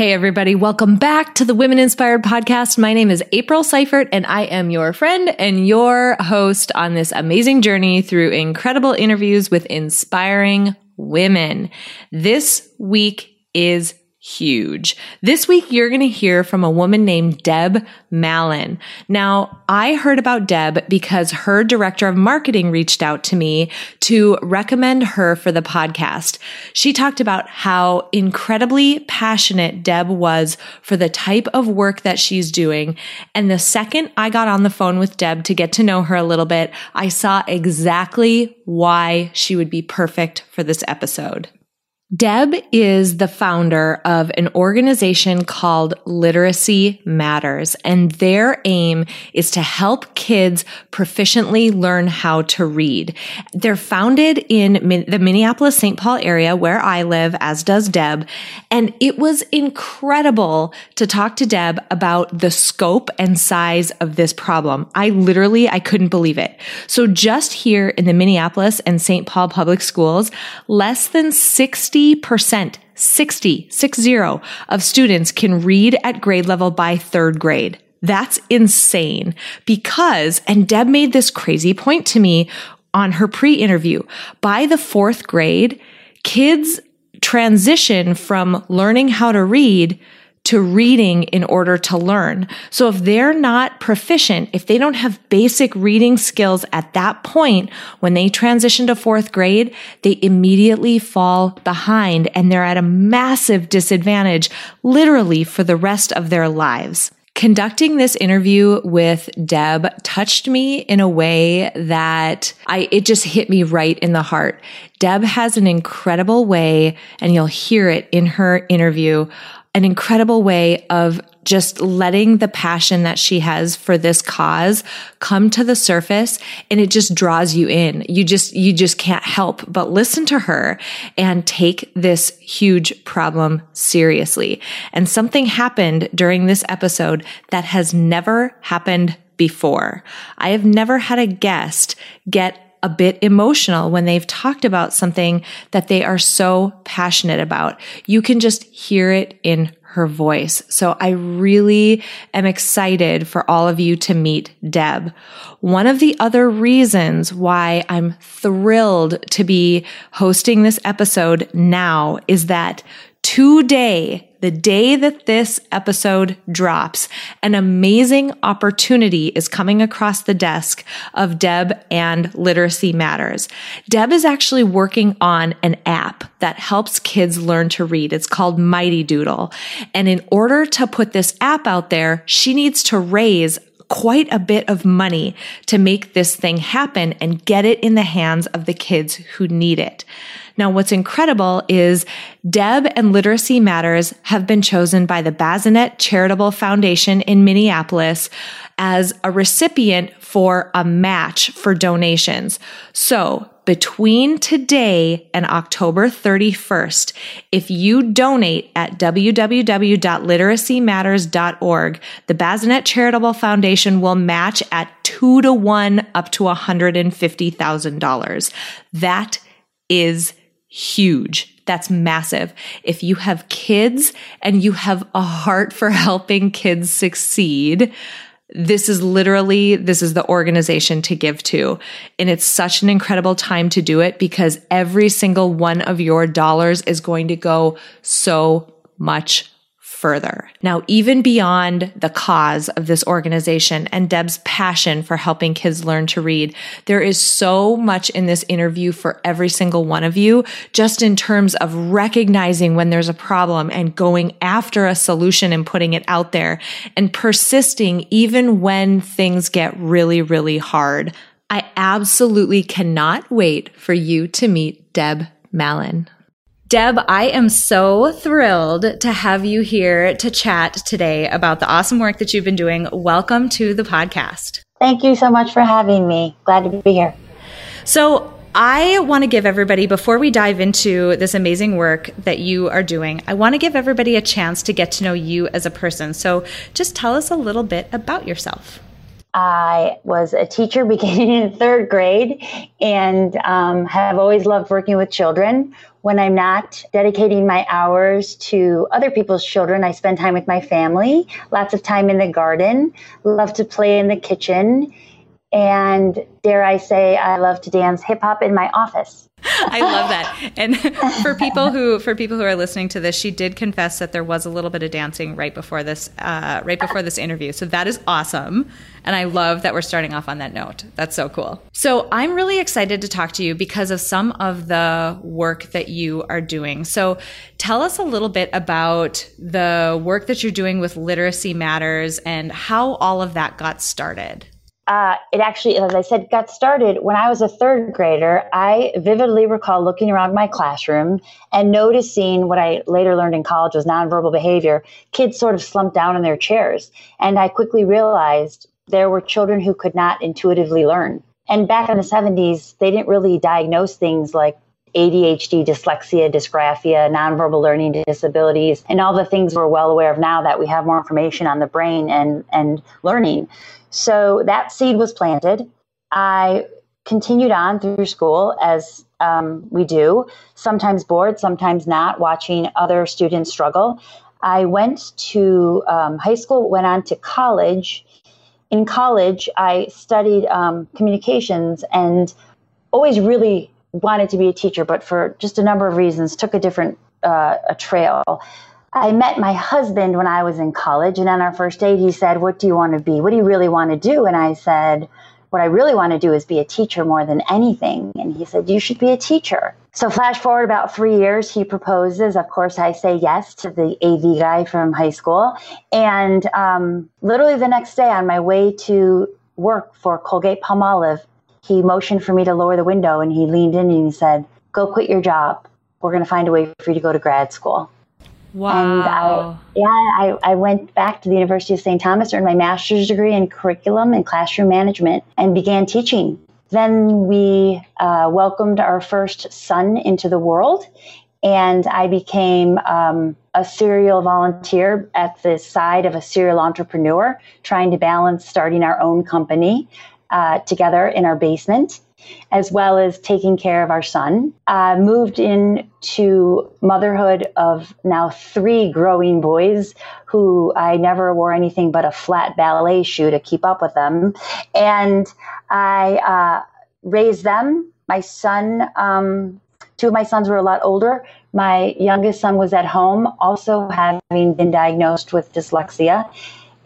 Hey, everybody. Welcome back to the Women Inspired Podcast. My name is April Seifert, and I am your friend and your host on this amazing journey through incredible interviews with inspiring women. This week is huge. This week, you're going to hear from a woman named Deb Mallon. Now, I heard about Deb because her director of marketing reached out to me to recommend her for the podcast. She talked about how incredibly passionate Deb was for the type of work that she's doing. And the second I got on the phone with Deb to get to know her a little bit, I saw exactly why she would be perfect for this episode. Deb is the founder of an organization called Literacy Matters, and their aim is to help kids proficiently learn how to read. They're founded in the Minneapolis St. Paul area where I live, as does Deb. And it was incredible to talk to Deb about the scope and size of this problem. I literally, I couldn't believe it. So just here in the Minneapolis and St. Paul public schools, less than 60 60%, 60, 60 of students can read at grade level by third grade. That's insane because, and Deb made this crazy point to me on her pre interview. By the fourth grade, kids transition from learning how to read to reading in order to learn. So if they're not proficient, if they don't have basic reading skills at that point, when they transition to fourth grade, they immediately fall behind and they're at a massive disadvantage, literally for the rest of their lives. Conducting this interview with Deb touched me in a way that I, it just hit me right in the heart. Deb has an incredible way, and you'll hear it in her interview an incredible way of just letting the passion that she has for this cause come to the surface and it just draws you in. You just, you just can't help but listen to her and take this huge problem seriously. And something happened during this episode that has never happened before. I have never had a guest get a bit emotional when they've talked about something that they are so passionate about. You can just hear it in her voice. So I really am excited for all of you to meet Deb. One of the other reasons why I'm thrilled to be hosting this episode now is that today, the day that this episode drops, an amazing opportunity is coming across the desk of Deb and Literacy Matters. Deb is actually working on an app that helps kids learn to read. It's called Mighty Doodle. And in order to put this app out there, she needs to raise quite a bit of money to make this thing happen and get it in the hands of the kids who need it. Now, what's incredible is Deb and Literacy Matters have been chosen by the Bazinet Charitable Foundation in Minneapolis as a recipient for a match for donations. So between today and October 31st, if you donate at www.literacymatters.org, the Bazinet Charitable Foundation will match at two to one up to $150,000. That is huge. That's massive. If you have kids and you have a heart for helping kids succeed, this is literally, this is the organization to give to. And it's such an incredible time to do it because every single one of your dollars is going to go so much further. Now, even beyond the cause of this organization and Deb's passion for helping kids learn to read, there is so much in this interview for every single one of you, just in terms of recognizing when there's a problem and going after a solution and putting it out there and persisting even when things get really, really hard. I absolutely cannot wait for you to meet Deb Mallon. Deb, I am so thrilled to have you here to chat today about the awesome work that you've been doing. Welcome to the podcast. Thank you so much for having me. Glad to be here. So, I want to give everybody, before we dive into this amazing work that you are doing, I want to give everybody a chance to get to know you as a person. So, just tell us a little bit about yourself. I was a teacher beginning in third grade and um, have always loved working with children. When I'm not dedicating my hours to other people's children, I spend time with my family, lots of time in the garden, love to play in the kitchen, and dare I say, I love to dance hip hop in my office. I love that. And for people who for people who are listening to this, she did confess that there was a little bit of dancing right before this uh, right before this interview. So that is awesome. And I love that we're starting off on that note. That's so cool. So I'm really excited to talk to you because of some of the work that you are doing. So tell us a little bit about the work that you're doing with Literacy Matters and how all of that got started uh, it actually, as I said, got started when I was a third grader. I vividly recall looking around my classroom and noticing what I later learned in college was nonverbal behavior. Kids sort of slumped down in their chairs. And I quickly realized there were children who could not intuitively learn. And back in the 70s, they didn't really diagnose things like ADHD, dyslexia, dysgraphia, nonverbal learning disabilities, and all the things we're well aware of now that we have more information on the brain and, and learning. So that seed was planted. I continued on through school as um, we do, sometimes bored, sometimes not, watching other students struggle. I went to um, high school, went on to college. In college, I studied um, communications and always really wanted to be a teacher, but for just a number of reasons, took a different uh, a trail. I met my husband when I was in college, and on our first date, he said, What do you want to be? What do you really want to do? And I said, What I really want to do is be a teacher more than anything. And he said, You should be a teacher. So, flash forward about three years, he proposes. Of course, I say yes to the AV guy from high school. And um, literally the next day, on my way to work for Colgate Palmolive, he motioned for me to lower the window and he leaned in and he said, Go quit your job. We're going to find a way for you to go to grad school. Wow. And I, yeah, I, I went back to the University of St. Thomas, earned my master's degree in curriculum and classroom management, and began teaching. Then we uh, welcomed our first son into the world, and I became um, a serial volunteer at the side of a serial entrepreneur, trying to balance starting our own company uh, together in our basement as well as taking care of our son. Uh, moved into motherhood of now three growing boys who I never wore anything but a flat ballet shoe to keep up with them. And I uh, raised them. My son, um, two of my sons were a lot older. My youngest son was at home, also having been diagnosed with dyslexia.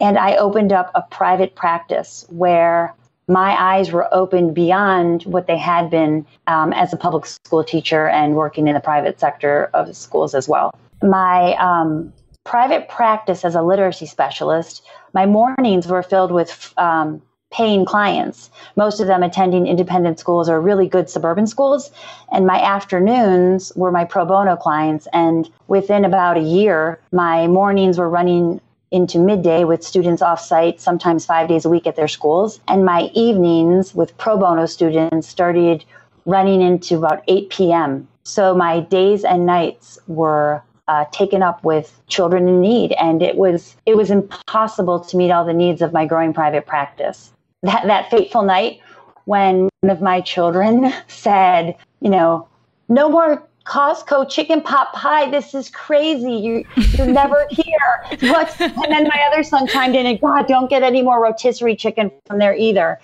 And I opened up a private practice where my eyes were opened beyond what they had been um, as a public school teacher and working in the private sector of schools as well. My um, private practice as a literacy specialist, my mornings were filled with um, paying clients, most of them attending independent schools or really good suburban schools. And my afternoons were my pro bono clients. And within about a year, my mornings were running into midday with students offsite, sometimes five days a week at their schools. And my evenings with pro bono students started running into about 8 p.m. So my days and nights were uh, taken up with children in need, and it was it was impossible to meet all the needs of my growing private practice. That that fateful night when one of my children said, you know, no more Costco chicken pot pie. This is crazy. You, you're never here. What? And then my other son chimed in and God, don't get any more rotisserie chicken from there either.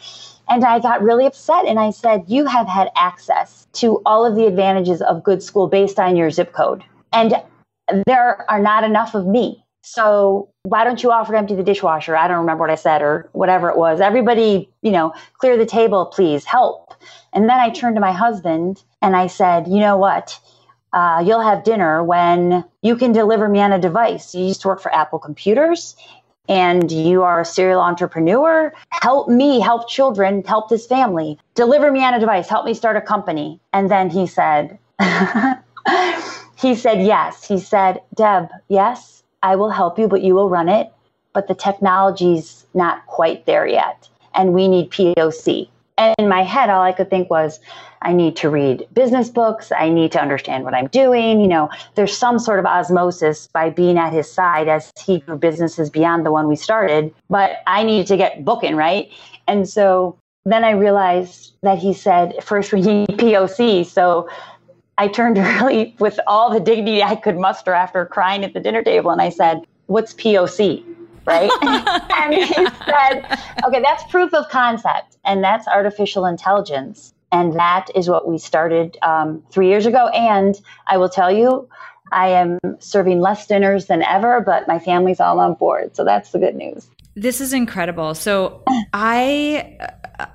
And I got really upset and I said, You have had access to all of the advantages of good school based on your zip code. And there are not enough of me. So why don't you offer to empty the dishwasher? I don't remember what I said or whatever it was. Everybody, you know, clear the table, please help. And then I turned to my husband and I said, you know what? Uh, you'll have dinner when you can deliver me on a device. You used to work for Apple Computers and you are a serial entrepreneur. Help me help children, help this family. Deliver me on a device, help me start a company. And then he said, he said, yes. He said, Deb, yes, I will help you, but you will run it. But the technology's not quite there yet. And we need POC. In my head, all I could think was, I need to read business books. I need to understand what I'm doing. You know, there's some sort of osmosis by being at his side as he grew businesses beyond the one we started. But I needed to get booking, right? And so then I realized that he said, first we need POC. So I turned really with all the dignity I could muster after crying at the dinner table and I said, What's POC? Right? and he said, Okay, that's proof of concept, and that's artificial intelligence. And that is what we started um, three years ago. And I will tell you, I am serving less dinners than ever, but my family's all on board. So that's the good news. This is incredible. So, I,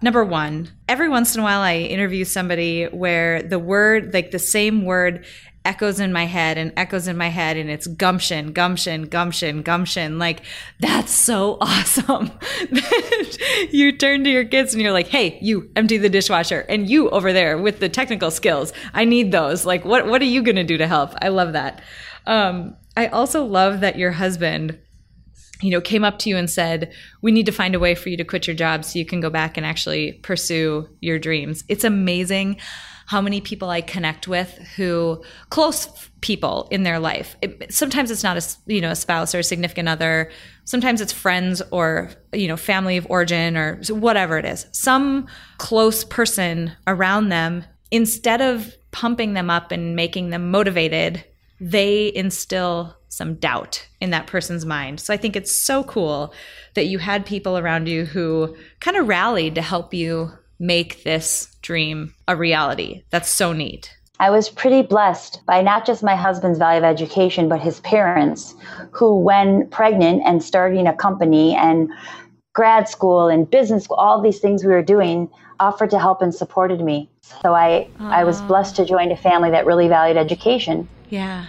number one, every once in a while I interview somebody where the word, like the same word, echoes in my head and echoes in my head and it's gumption gumption gumption gumption. Like that's so awesome. You turn to your kids and you're like hey you empty the dishwasher and you over there with the technical skills. I need those. Like what what are you going to do to help? I love that. Um, i also love that your husband you know came up to you and said we need to find a way for you to quit your job so you can go back and actually pursue your dreams it's amazing how many people I connect with who close people in their life. It, sometimes it's not a you know a spouse or a significant other. Sometimes it's friends or you know family of origin or whatever it is. Some close person around them instead of pumping them up and making them motivated, they instill some doubt in that person's mind. So I think it's so cool that you had people around you who kind of rallied to help you make this dream a reality. That's so neat. I was pretty blessed by not just my husband's value of education, but his parents, who, when pregnant and starting a company and grad school and business school, all these things we were doing, offered to help and supported me. So I, Aww. I was blessed to join a family that really valued education. Yeah.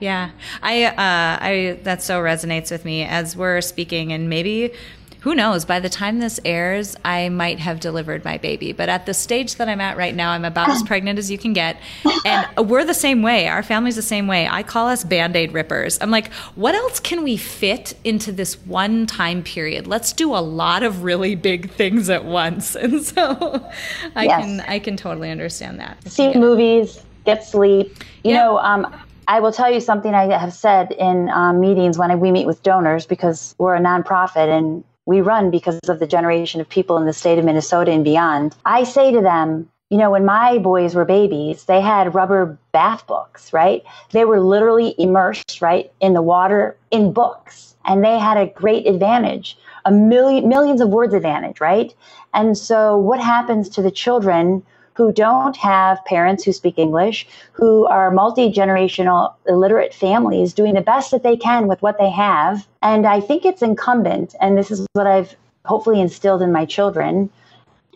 Yeah. I, uh, I, that so resonates with me as we're speaking and maybe who knows? By the time this airs, I might have delivered my baby. But at the stage that I'm at right now, I'm about as pregnant as you can get. And we're the same way. Our family's the same way. I call us band aid rippers. I'm like, what else can we fit into this one time period? Let's do a lot of really big things at once. And so I yes. can I can totally understand that. See movies, get sleep. You know, um, I will tell you something I have said in um, meetings when we meet with donors because we're a nonprofit and we run because of the generation of people in the state of Minnesota and beyond. I say to them, you know, when my boys were babies, they had rubber bath books, right? They were literally immersed, right, in the water in books. And they had a great advantage, a million millions of words advantage, right? And so what happens to the children who don't have parents who speak English, who are multi generational illiterate families doing the best that they can with what they have. And I think it's incumbent, and this is what I've hopefully instilled in my children.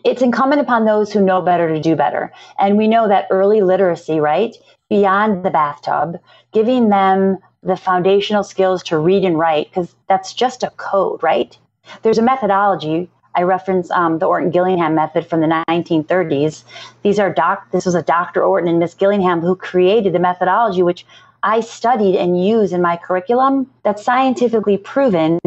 It's incumbent upon those who know better to do better. And we know that early literacy, right, beyond the bathtub, giving them the foundational skills to read and write, because that's just a code, right? There's a methodology I reference um, the Orton Gillingham method from the 1930s. These are doc. This was a Dr. Orton and Miss Gillingham who created the methodology, which I studied and use in my curriculum. That's scientifically proven.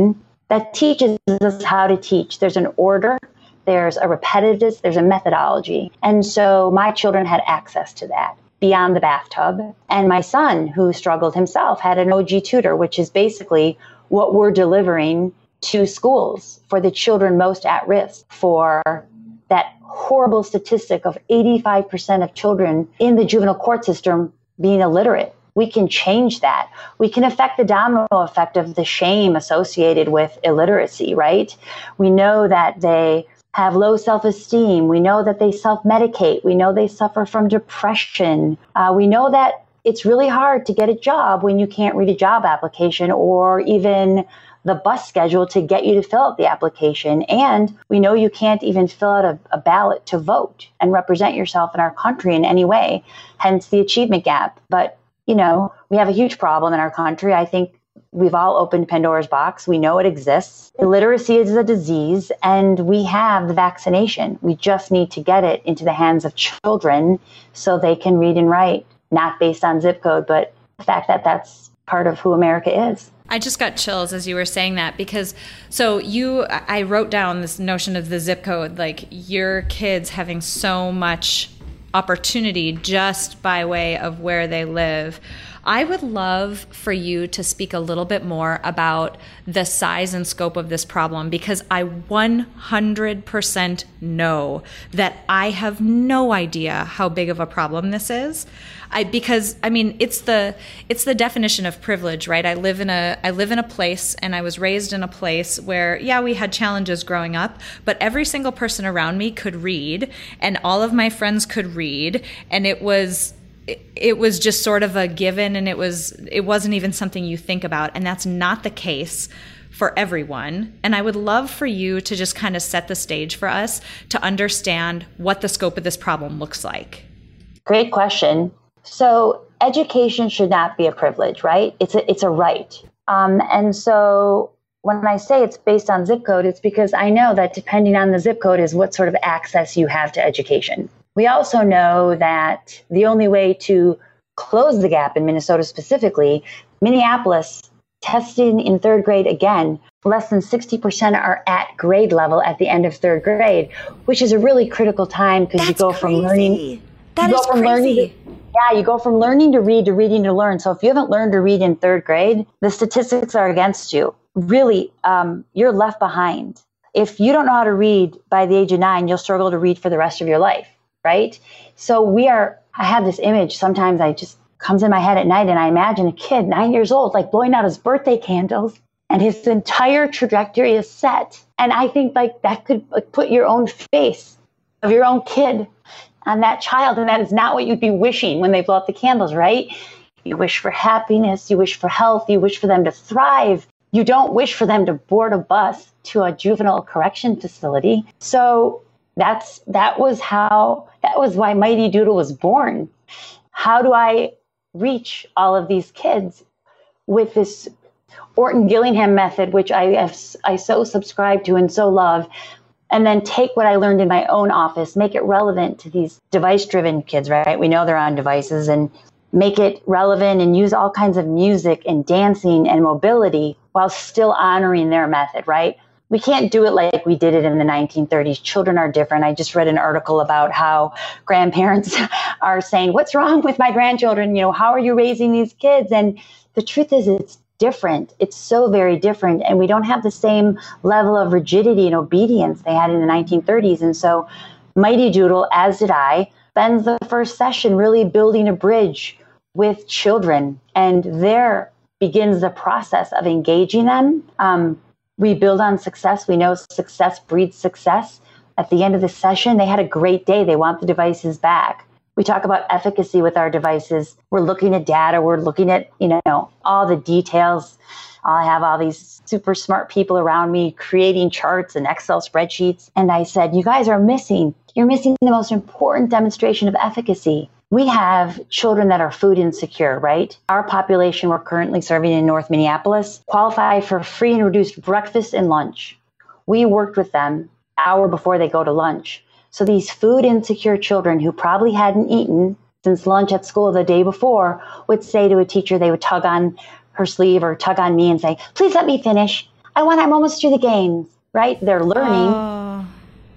That teaches us how to teach. There's an order. There's a repetitiveness. There's a methodology. And so my children had access to that beyond the bathtub. And my son, who struggled himself, had an OG tutor, which is basically what we're delivering to schools for the children most at risk for that horrible statistic of 85% of children in the juvenile court system being illiterate. We can change that. We can affect the domino effect of the shame associated with illiteracy, right? We know that they have low self esteem. We know that they self medicate. We know they suffer from depression. Uh, we know that it's really hard to get a job when you can't read a job application or even the bus schedule to get you to fill out the application. And we know you can't even fill out a, a, ballot to vote and represent yourself in our country in any way, hence the achievement gap. But, you know, we have a huge problem in our country. I think we've all opened Pandora's box. We know it exists. Illiteracy is a disease, and we have the vaccination. We just need to get it into the hands of children so they can read and write, not based on zip code, but the fact that that's part of who America is. I just got chills as you were saying that because so you I wrote down this notion of the zip code like your kids having so much opportunity just by way of where they live. I would love for you to speak a little bit more about the size and scope of this problem because I 100% know that I have no idea how big of a problem this is. I because I mean it's the it's the definition of privilege, right? I live in a I live in a place and I was raised in a place where yeah, we had challenges growing up, but every single person around me could read and all of my friends could read. And it was it, was just sort of a given and it was it wasn't even something you think about. And that's not the case for everyone. And i would love for you to just kind of set the stage for us to understand what the scope of this problem looks like. Great question so education should not be a privilege right it's a it's a right um, and so when I say it's based on zip code, it's because I know that depending on the zip code is what sort of access you have to education. We also know that the only way to close the gap in Minnesota specifically, Minneapolis testing in third grade again, less than 60% are at grade level at the end of third grade, which is a really critical time because you go crazy. from learning. you That is crazy. Learning yeah, you go from learning to read to reading to learn. So if you haven't learned to read in third grade, the statistics are against you. Really, um, you're left behind. If you don't know how to read by the age of nine, you'll struggle to read for the rest of your life right? So we are, I have this image sometimes I just comes in my head at night and I imagine a kid, nine years old, like blowing out his birthday candles and his entire trajectory is set. And I think like that could like, put your own face of your own kid on that child. And that is not what you'd be wishing when they blow out the candles, right? You wish for happiness, you wish for health, you wish for them to thrive. You don't wish for them to board a bus to a juvenile correction facility. So that's that was how that was why Mighty Doodle was born. How do I reach all of these kids with this Orton Gillingham method, which I I so subscribe to and so love, and then take what I learned in my own office, make it relevant to these device-driven kids. Right? We know they're on devices, and make it relevant and use all kinds of music and dancing and mobility while still honoring their method. Right? we can't do it like we did it in the 1930s. Children are different. I just read an article about how grandparents are saying, What's wrong with my grandchildren? You know, how are you raising these kids? And the truth is, it's different. It's so very different. And we don't have the same level of rigidity and obedience they had in the 1930s. And so, Mighty Doodle, as did I, spends the first session really building a bridge with children. And there begins the process of engaging them. Um, we build on success. We know success breeds success. At the end of the session, they had a great day. They want the devices back. We talk about efficacy with our devices. We're looking at data. We're looking at, you know, all the details. I have all these super smart people around me creating charts and Excel spreadsheets. And I said, you guys are missing, you're missing the most important demonstration of efficacy we have children that are food insecure, right? Our population we're currently serving in North Minneapolis qualify for free and reduced breakfast and lunch. We worked with them hour before they go to lunch. So these food insecure children who probably hadn't eaten since lunch at school the day before would say to a teacher, they would tug on her sleeve or tug on me and say, please let me finish. I want, I'm almost through the games, right? They're learning. Oh.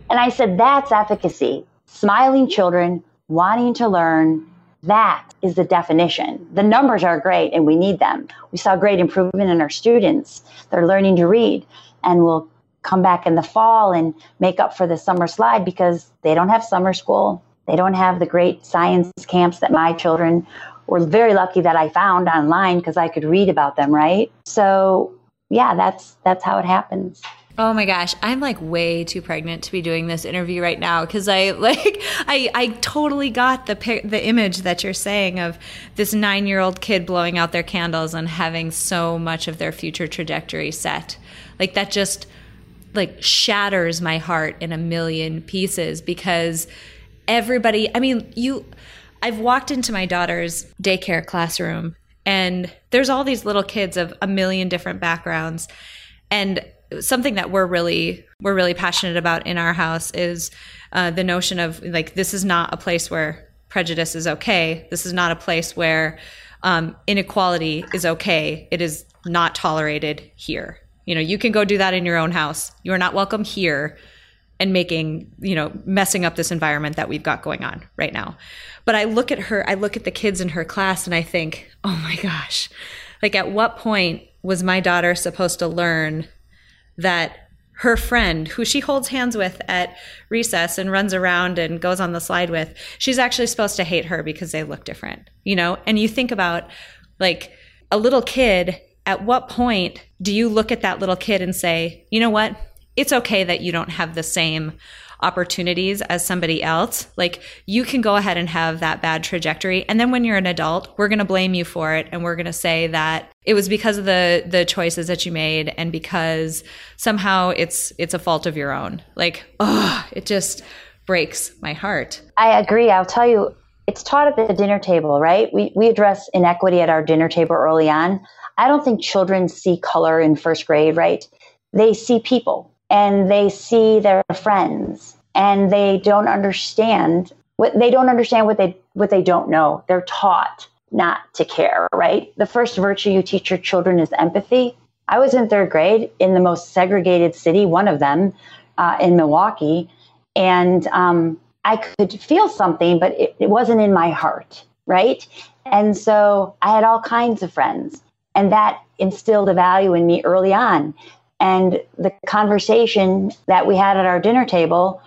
And I said, that's efficacy. Smiling children wanting to learn, that is the definition. The numbers are great and we need them. We saw great improvement in our students. They're learning to read and we'll come back in the fall and make up for the summer slide because they don't have summer school. They don't have the great science camps that my children were very lucky that I found online because I could read about them, right? So, yeah, that's that's how it happens. Oh my gosh, I'm like way too pregnant to be doing this interview right now because I like I I totally got the the image that you're saying of this 9-year-old kid blowing out their candles and having so much of their future trajectory set. Like that just like shatters my heart in a million pieces because everybody, I mean, you I've walked into my daughter's daycare classroom and there's all these little kids of a million different backgrounds and something that we're really we're really passionate about in our house is uh, the notion of like this is not a place where prejudice is okay. This is not a place where um, inequality is okay. It is not tolerated here. You know, you can go do that in your own house. You are not welcome here and making, you know, messing up this environment that we've got going on right now. But I look at her, I look at the kids in her class and I think, oh my gosh, like at what point was my daughter supposed to learn that her friend, who she holds hands with at recess and runs around and goes on the slide with, she's actually supposed to hate her because they look different, you know? And you think about like a little kid, at what point do you look at that little kid and say, you know what? It's okay that you don't have the same opportunities as somebody else, like you can go ahead and have that bad trajectory. And then when you're an adult, we're going to blame you for it. And we're going to say that it was because of the, the choices that you made and because somehow it's, it's a fault of your own. Like, oh, it just breaks my heart. I agree. I'll tell you, it's taught at the dinner table, right? We, we address inequity at our dinner table early on. I don't think children see color in first grade, right? They see people and they see their friends and they don't understand what they don't understand what they what they don't know. They're taught not to care, right? The first virtue you teach your children is empathy. I was in third grade in the most segregated city, one of them uh, in Milwaukee, and um, I could feel something, but it, it wasn't in my heart, right? And so I had all kinds of friends, and that instilled a value in me early on. And the conversation that we had at our dinner table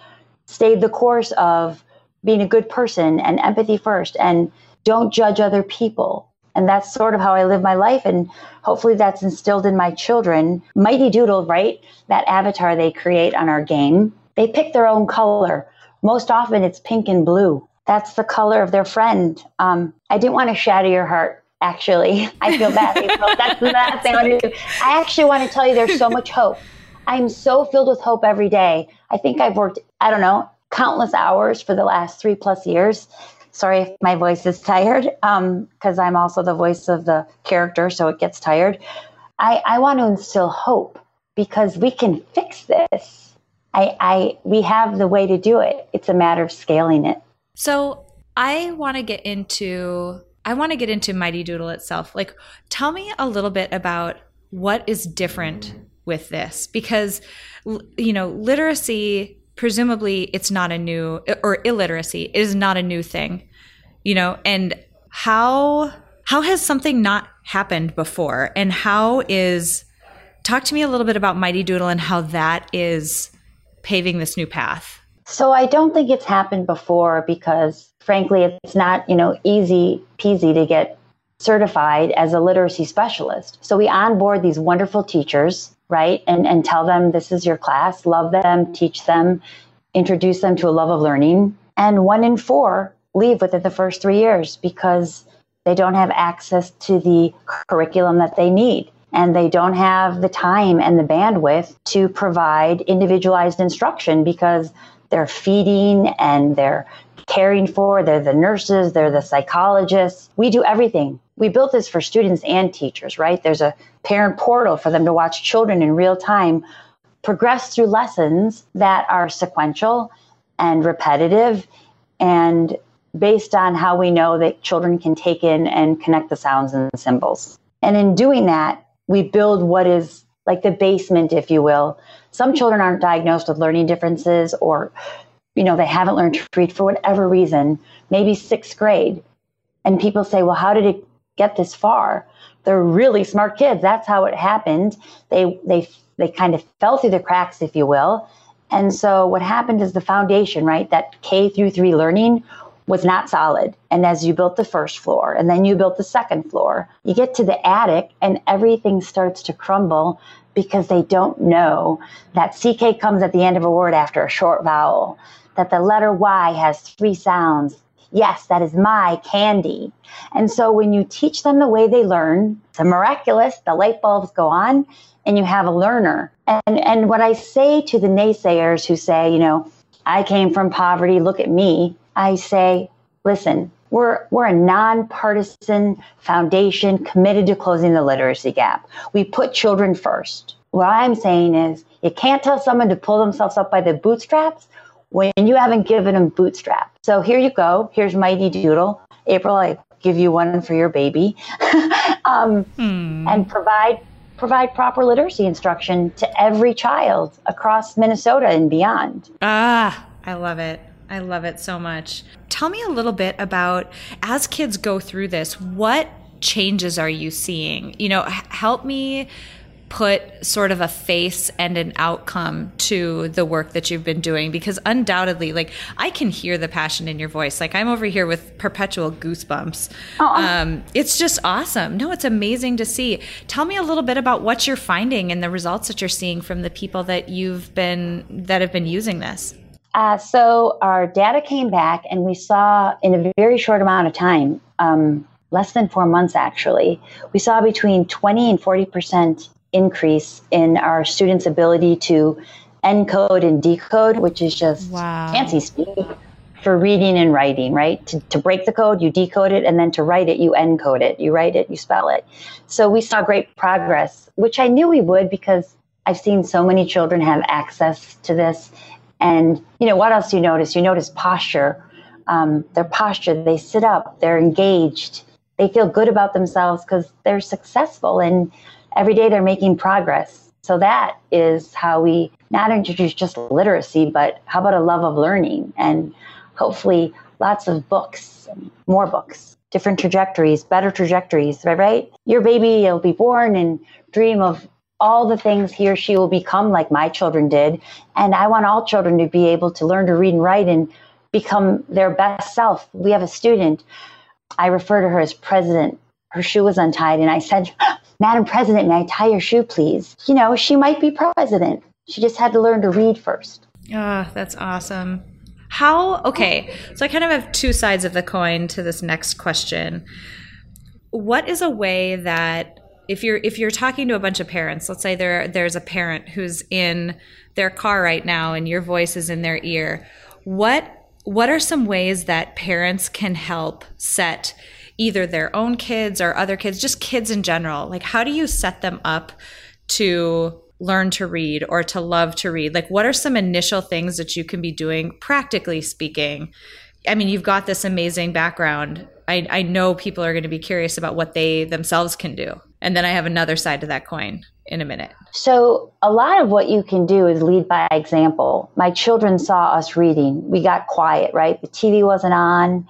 stayed the course of being a good person and empathy first and don't judge other people. And that's sort of how I live my life. And hopefully that's instilled in my children. Mighty Doodle, right? That avatar they create on our game, they pick their own color. Most often it's pink and blue. That's the color of their friend. Um, I didn't want to shatter your heart actually. I feel bad. That's the last thing I want to do. I actually want to tell you there's so much hope. I'm so filled with hope every day. I think I've worked, I don't know, countless hours for the last three plus years. Sorry if my voice is tired, because um, I'm also the voice of the character, so it gets tired. I, I want to instill hope because we can fix this. I, I we have the way to do it. It's a matter of scaling it. So I want to get into I want to get into Mighty Doodle itself. Like, tell me a little bit about what is different with this because, you know, literacy, presumably it's not a new, or illiteracy is not a new thing, you know, and how, how has something not happened before and how is, talk to me a little bit about Mighty Doodle and how that is paving this new path. So I don't think it's happened before because frankly it's not, you know, easy peasy to get certified as a literacy specialist. So we onboard these wonderful teachers, right? And and tell them this is your class, love them, teach them, introduce them to a love of learning. And one in 4 leave within the first 3 years because they don't have access to the curriculum that they need and they don't have the time and the bandwidth to provide individualized instruction because they're feeding and they're caring for. They're the nurses, they're the psychologists. We do everything. We built this for students and teachers, right? There's a parent portal for them to watch children in real time progress through lessons that are sequential and repetitive and based on how we know that children can take in and connect the sounds and symbols. And in doing that, we build what is like the basement, if you will, some children aren't diagnosed with learning differences or, you know, they haven't learned to read for whatever reason, maybe sixth grade. And people say, well, how did it get this far? They're really smart kids. That's how it happened. They, they, they kind of fell through the cracks, if you will. And so what happened is the foundation, right? That K through three learning was not solid. And as you built the first floor and then you built the second floor, you get to the attic and everything starts to crumble because they don't know that CK comes at the end of a word after a short vowel, that the letter Y has three sounds. Yes, that is my candy. And so when you teach them the way they learn, it's a miraculous, the light bulbs go on and you have a learner. And and what I say to the naysayers who say, you know, I came from poverty, look at me. I say, listen, we're, we're a nonpartisan foundation committed to closing the literacy gap. We put children first. What I'm saying is, you can't tell someone to pull themselves up by the bootstraps when you haven't given them bootstrap. So here you go. Here's Mighty Doodle. April, I give you one for your baby. um, hmm. And provide provide proper literacy instruction to every child across Minnesota and beyond. Ah, I love it. I love it so much. Tell me a little bit about as kids go through this, what changes are you seeing? You know, help me put sort of a face and an outcome to the work that you've been doing? Because undoubtedly like i can hear the passion in your voice. Like i'm over here with perpetual goosebumps. Um, it's just awesome. No it's amazing to see. Tell me a little bit about what you're finding and the results that you're seeing from the people that you've been that have been using this. Uh, so our data came back and we saw in a very short amount of time um, less than four months actually we saw between 20 and 40 percent increase in our students' ability to encode and decode, which is just wow. fancy speak for reading and writing, right? To, to break the code, you decode it, and then to write it, you encode it. You write it, you spell it. So we saw great progress, which I knew we would because I've seen so many children have access to this. And, you know, what else do you notice? You notice posture. Um, their posture, they sit up, they're engaged, they feel good about themselves because they're successful. And every day they're making progress. So that is how we not introduce just literacy, but how about a love of learning and hopefully lots of books, more books, different trajectories, better trajectories, right? right? Your baby will be born and dream of all the things he or she will become like my children did. And I want all children to be able to learn to read and write and become their best self. We have a student, I refer to her as president. Her shoe was untied, and I said, Madam President, may I tie your shoe, please? You know, she might be president. She just had to learn to read first. Ah, oh, that's awesome. How, okay, so I kind of have two sides of the coin to this next question. What is a way that if you're if you're talking to a bunch of parents, let's say there there's a parent who's in their car right now and your voice is in their ear, what what are some ways that parents can help set either their own kids or other kids, just kids in general? Like, how do you set them up to learn to read or to love to read? Like, what are some initial things that you can be doing, practically speaking? I mean, you've got this amazing background. I, I know people are going to be curious about what they themselves can do. And then I have another side to that coin in a minute. So, a lot of what you can do is lead by example. My children saw us reading. We got quiet, right? The TV wasn't on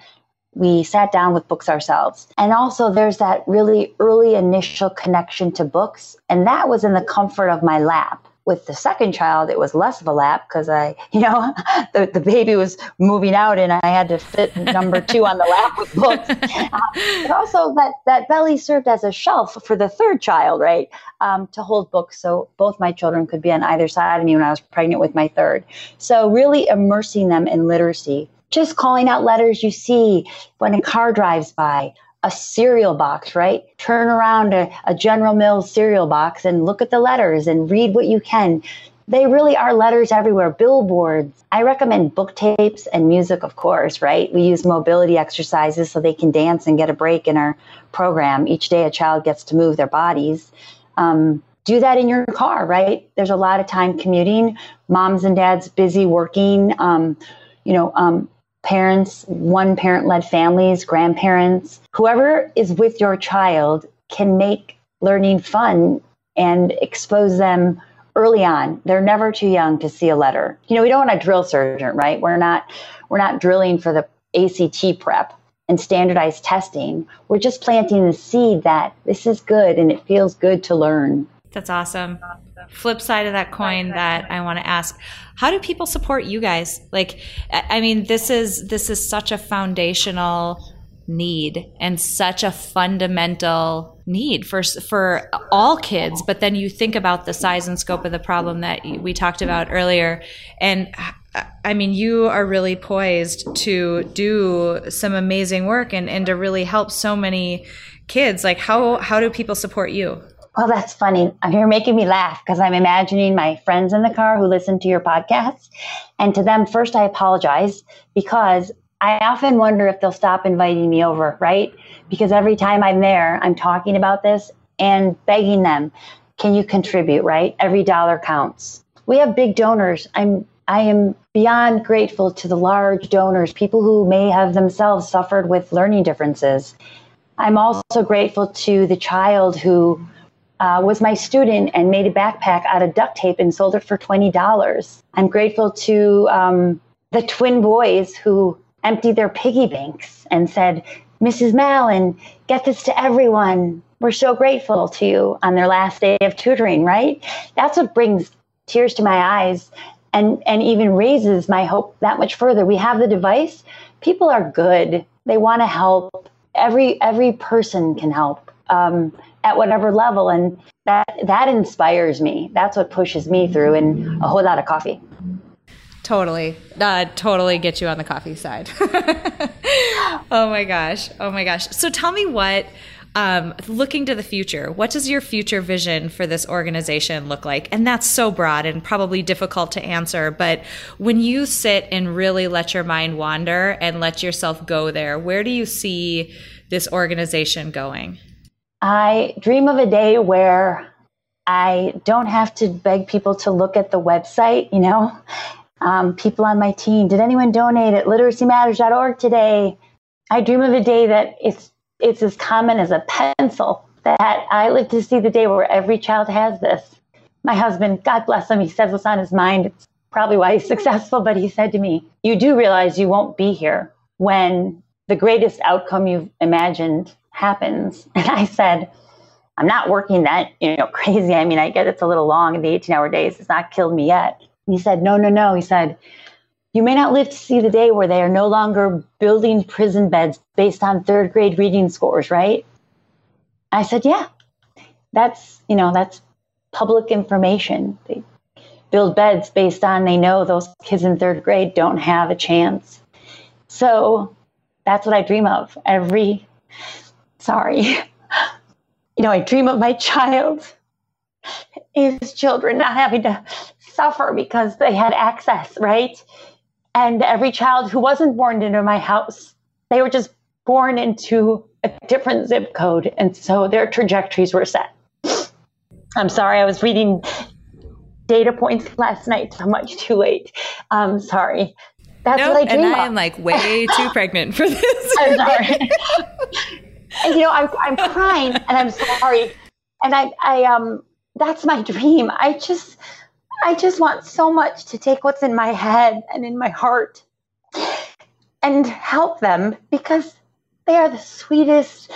we sat down with books ourselves. And also, there's that really early initial connection to books. And that was in the comfort of my lap. With the second child, it was less of a lap because I, you know, the, the baby was moving out and I had to fit number two on the lap with books. Uh, but also, that, that belly served as a shelf for the third child, right? Um, to hold books. So both my children could be on either side of me when I was pregnant with my third. So, really immersing them in literacy just calling out letters you see when a car drives by, a cereal box, right? Turn around a, a, General Mills cereal box and look at the letters and read what you can. They really are letters everywhere, billboards. I recommend book tapes and music, of course, right? We use mobility exercises so they can dance and get a break in our program. Each day, a child gets to move their bodies. Um, do that in your car, right? There's a lot of time commuting. Moms and dads busy working. Um, you know, um, parents, one parent led families, grandparents, whoever is with your child can make learning fun and expose them early on. They're never too young to see a letter. You know, we don't want a drill sergeant, right? We're not we're not drilling for the ACT prep and standardized testing. We're just planting the seed that this is good and it feels good to learn. That's awesome. flip side of that coin that I want to ask how do people support you guys like I mean this is this is such a foundational need and such a fundamental need for for all kids but then you think about the size and scope of the problem that we talked about earlier and uh, I mean, you are really poised to do some amazing work and, and to really help so many kids. Like, how, how do people support you? Well, that's funny. You're making me laugh because I'm imagining my friends in the car who listen to your podcast. And to them, first, I apologize because I often wonder if they'll stop inviting me over, right? Because every time I'm there, I'm talking about this and begging them, can you contribute, right? Every dollar counts. We have big donors. I'm I am beyond grateful to the large donors, people who may have themselves suffered with learning differences. I'm also grateful to the child who uh, was my student and made a backpack out of duct tape and sold it for $20. I'm grateful to um, the twin boys who emptied their piggy banks and said, Mrs. Mallon, get this to everyone. We're so grateful to you on their last day of tutoring, right? That's what brings tears to my eyes and and even raises my hope that much further. We have the device. People are good. They want to help. Every every person can help um, at whatever level, and that that inspires me. That's what pushes me through, and a whole lot of coffee. Totally, uh, totally get you on the coffee side. oh my gosh, oh my gosh. So tell me what um, looking to the future, what does your future vision for this organization look like? And that's so broad and probably difficult to answer. But when you sit and really let your mind wander and let yourself go there, where do you see this organization going? I dream of a day where I don't have to beg people to look at the website, you know. Um, people on my team, did anyone donate at literacymatters.org today? I dream of a day that it's it's as common as a pencil that I live to see the day where every child has this. My husband, God bless him, he says what's on his mind. It's probably why he's successful, but he said to me, You do realize you won't be here when the greatest outcome you've imagined happens. And I said, I'm not working that, you know, crazy. I mean, I get it's a little long in the 18 hour days. It's not killed me yet. he said, No, no, no. He said, you may not live to see the day where they are no longer building prison beds based on third grade reading scores, right? I said, yeah, that's, you know, that's public information. They build beds based on they know those kids in third grade don't have a chance. So that's what I dream of every, sorry, you know, I dream of my child, his children not having to suffer because they had access, right? And every child who wasn't born into my house, they were just born into a different zip code. And so their trajectories were set. I'm sorry, I was reading data points last night so much too late. I'm sorry. That's nope, what I dream And I am like way too pregnant for this. I'm sorry. and, you know, I'm, I'm crying and I'm sorry. And I, I, um, that's my dream. I just, I just want so much to take what's in my head and in my heart and help them because they are the sweetest,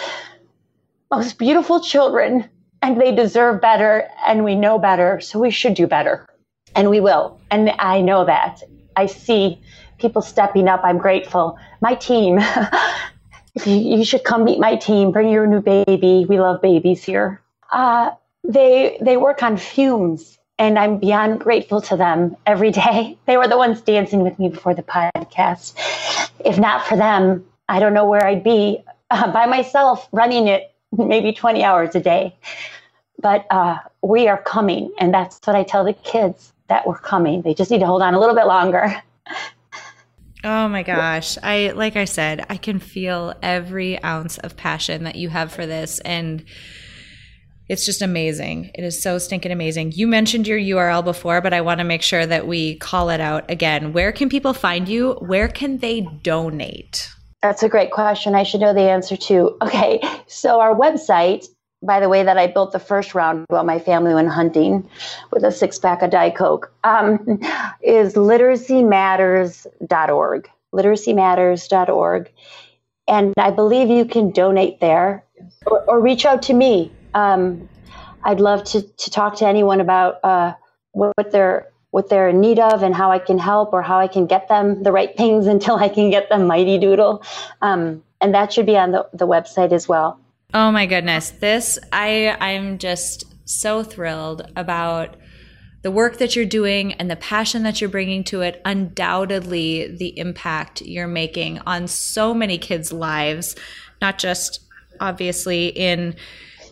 most beautiful children and they deserve better and we know better. So we should do better and we will. And I know that. I see people stepping up. I'm grateful. My team, you, you, should come meet my team. Bring your new baby. We love babies here. Uh, they they work on fumes and I'm beyond grateful to them every day. They were the ones dancing with me before the podcast. If not for them, I don't know where I'd be uh, by myself running it maybe 20 hours a day. But uh, we are coming, and that's what I tell the kids that we're coming. They just need to hold on a little bit longer. Oh my gosh. I like I said, I can feel every ounce of passion that you have for this and it's just amazing. It is so stinking amazing. You mentioned your URL before, but I want to make sure that we call it out again. Where can people find you? Where can they donate? That's a great question. I should know the answer to. Okay, so our website, by the way, that I built the first round while my family went hunting with a six pack of Diet Coke, um, is literacymatters.org. Literacymatters.org. And I believe you can donate there or, or reach out to me um, I'd love to, to talk to anyone about uh, what, they're what they're in need of and how I can help or how I can get them the right things until I can get them Mighty Doodle. Um, and that should be on the, the website as well. Oh my goodness. This, I, I'm just so thrilled about the work that you're doing and the passion that you're bringing to it. Undoubtedly, the impact you're making on so many kids' lives, not just obviously in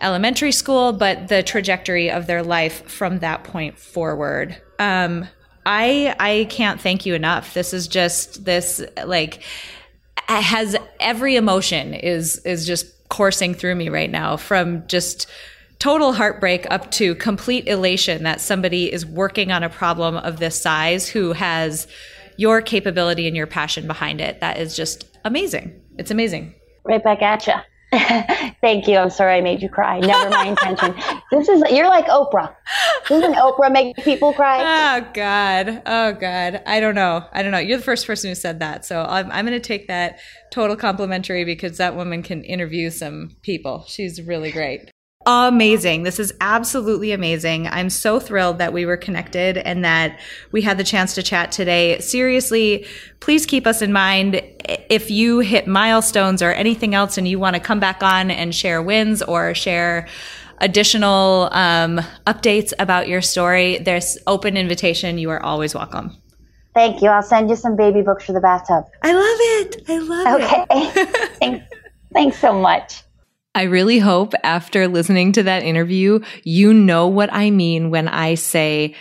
elementary school, but the trajectory of their life from that point forward. Um, I I can't thank you enough. This is just this like has every emotion is is just coursing through me right now from just total heartbreak up to complete elation that somebody is working on a problem of this size who has your capability and your passion behind it. That is just amazing. It's amazing. Right back at you. Thank you. I'm sorry I made you cry. Never my intention. This is you're like Oprah. Doesn't Oprah make people cry? Oh God. Oh God. I don't know. I don't know. You're the first person who said that, so I'm I'm going to take that total complimentary because that woman can interview some people. She's really great amazing. This is absolutely amazing. I'm so thrilled that we were connected and that we had the chance to chat today. Seriously, please keep us in mind if you hit milestones or anything else and you want to come back on and share wins or share additional um, updates about your story, there's open invitation. You are always welcome. Thank you. I'll send you some baby books for the bathtub. I love it. I love okay. it. Okay. thanks, thanks so much. I really hope after listening to that interview, you know what I mean when I say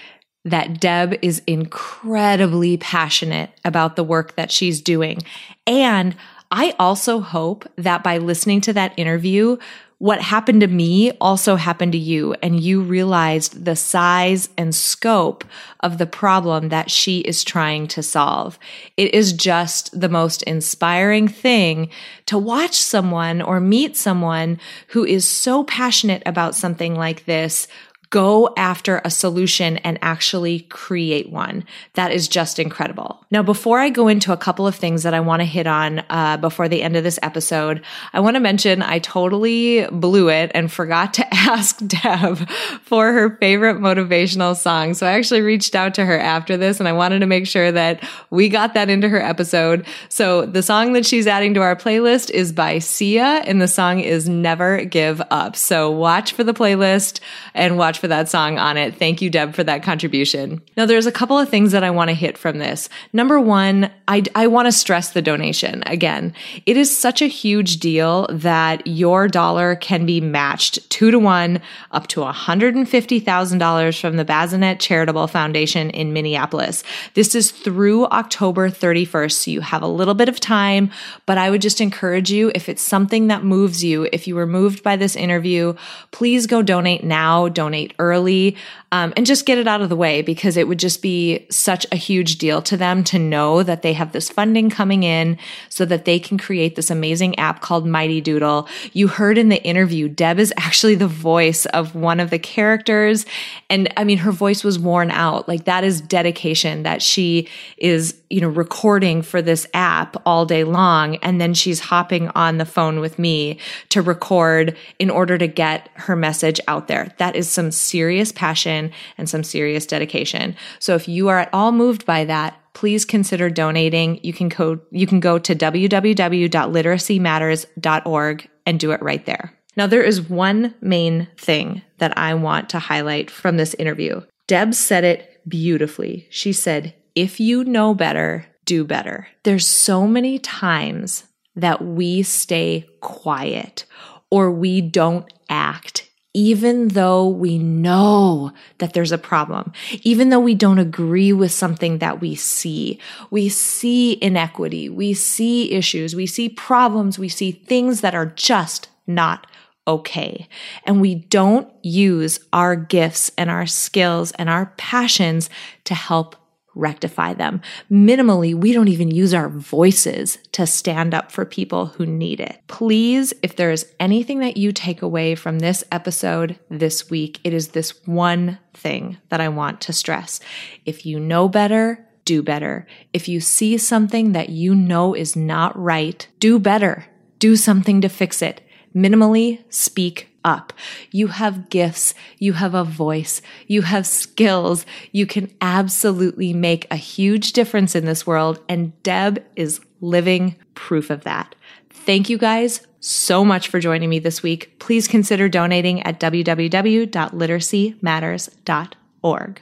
that Deb is incredibly passionate about the work that she's doing. And I also hope that by listening to that interview, what happened to me also happened to you, and you realized the size and scope of the problem that she is trying to solve. It is just the most inspiring thing to watch someone or meet someone who is so passionate about something like this go after a solution and actually create one. That is just incredible. Now, before I go into a couple of things that I want to hit on uh, before the end of this episode, I want to mention I totally blew it and forgot to ask Deb for her favorite motivational song. So I actually reached out to her after this and I wanted to make sure that we got that into her episode. So the song that she's adding to our playlist is by Sia and the song is Never Give Up. So watch for the playlist and watch for for that song on it. Thank you, Deb, for that contribution. Now, there's a couple of things that I want to hit from this. Number one, I, I want to stress the donation. Again, it is such a huge deal that your dollar can be matched two to one up to $150,000 from the Bazinet Charitable Foundation in Minneapolis. This is through October 31st, so you have a little bit of time, but I would just encourage you if it's something that moves you, if you were moved by this interview, please go donate now, donate early um, and just get it out of the way because it would just be such a huge deal to them to know that they have this funding coming in so that they can create this amazing app called Mighty Doodle. You heard in the interview, Deb is actually the voice of one of the characters. And I mean, her voice was worn out. Like that is dedication that she is, you know, recording for this app all day long. And then she's hopping on the phone with me to record in order to get her message out there. That is some serious passion and some serious dedication. So if you are at all moved by that, please consider donating. You can go, you can go to www.literacymatters.org and do it right there. Now, there is one main thing that I want to highlight from this interview. Deb said it beautifully. She said, if you know better, do better. There's so many times that we stay quiet or we don't act even though we know that there's a problem, even though we don't agree with something that we see, we see inequity, we see issues, we see problems, we see things that are just not okay. And we don't use our gifts and our skills and our passions to help rectify them. Minimally, we don't even use our voices to stand up for people who need it. Please, if there is anything that you take away from this episode this week, it is this one thing that I want to stress. If you know better, do better. If you see something that you know is not right, do better. Do something to fix it. Minimally speak up. You have gifts. You have a voice. You have skills. You can absolutely make a huge difference in this world. And Deb is living proof of that. Thank you guys so much for joining me this week. Please consider donating at www.literacymatters.org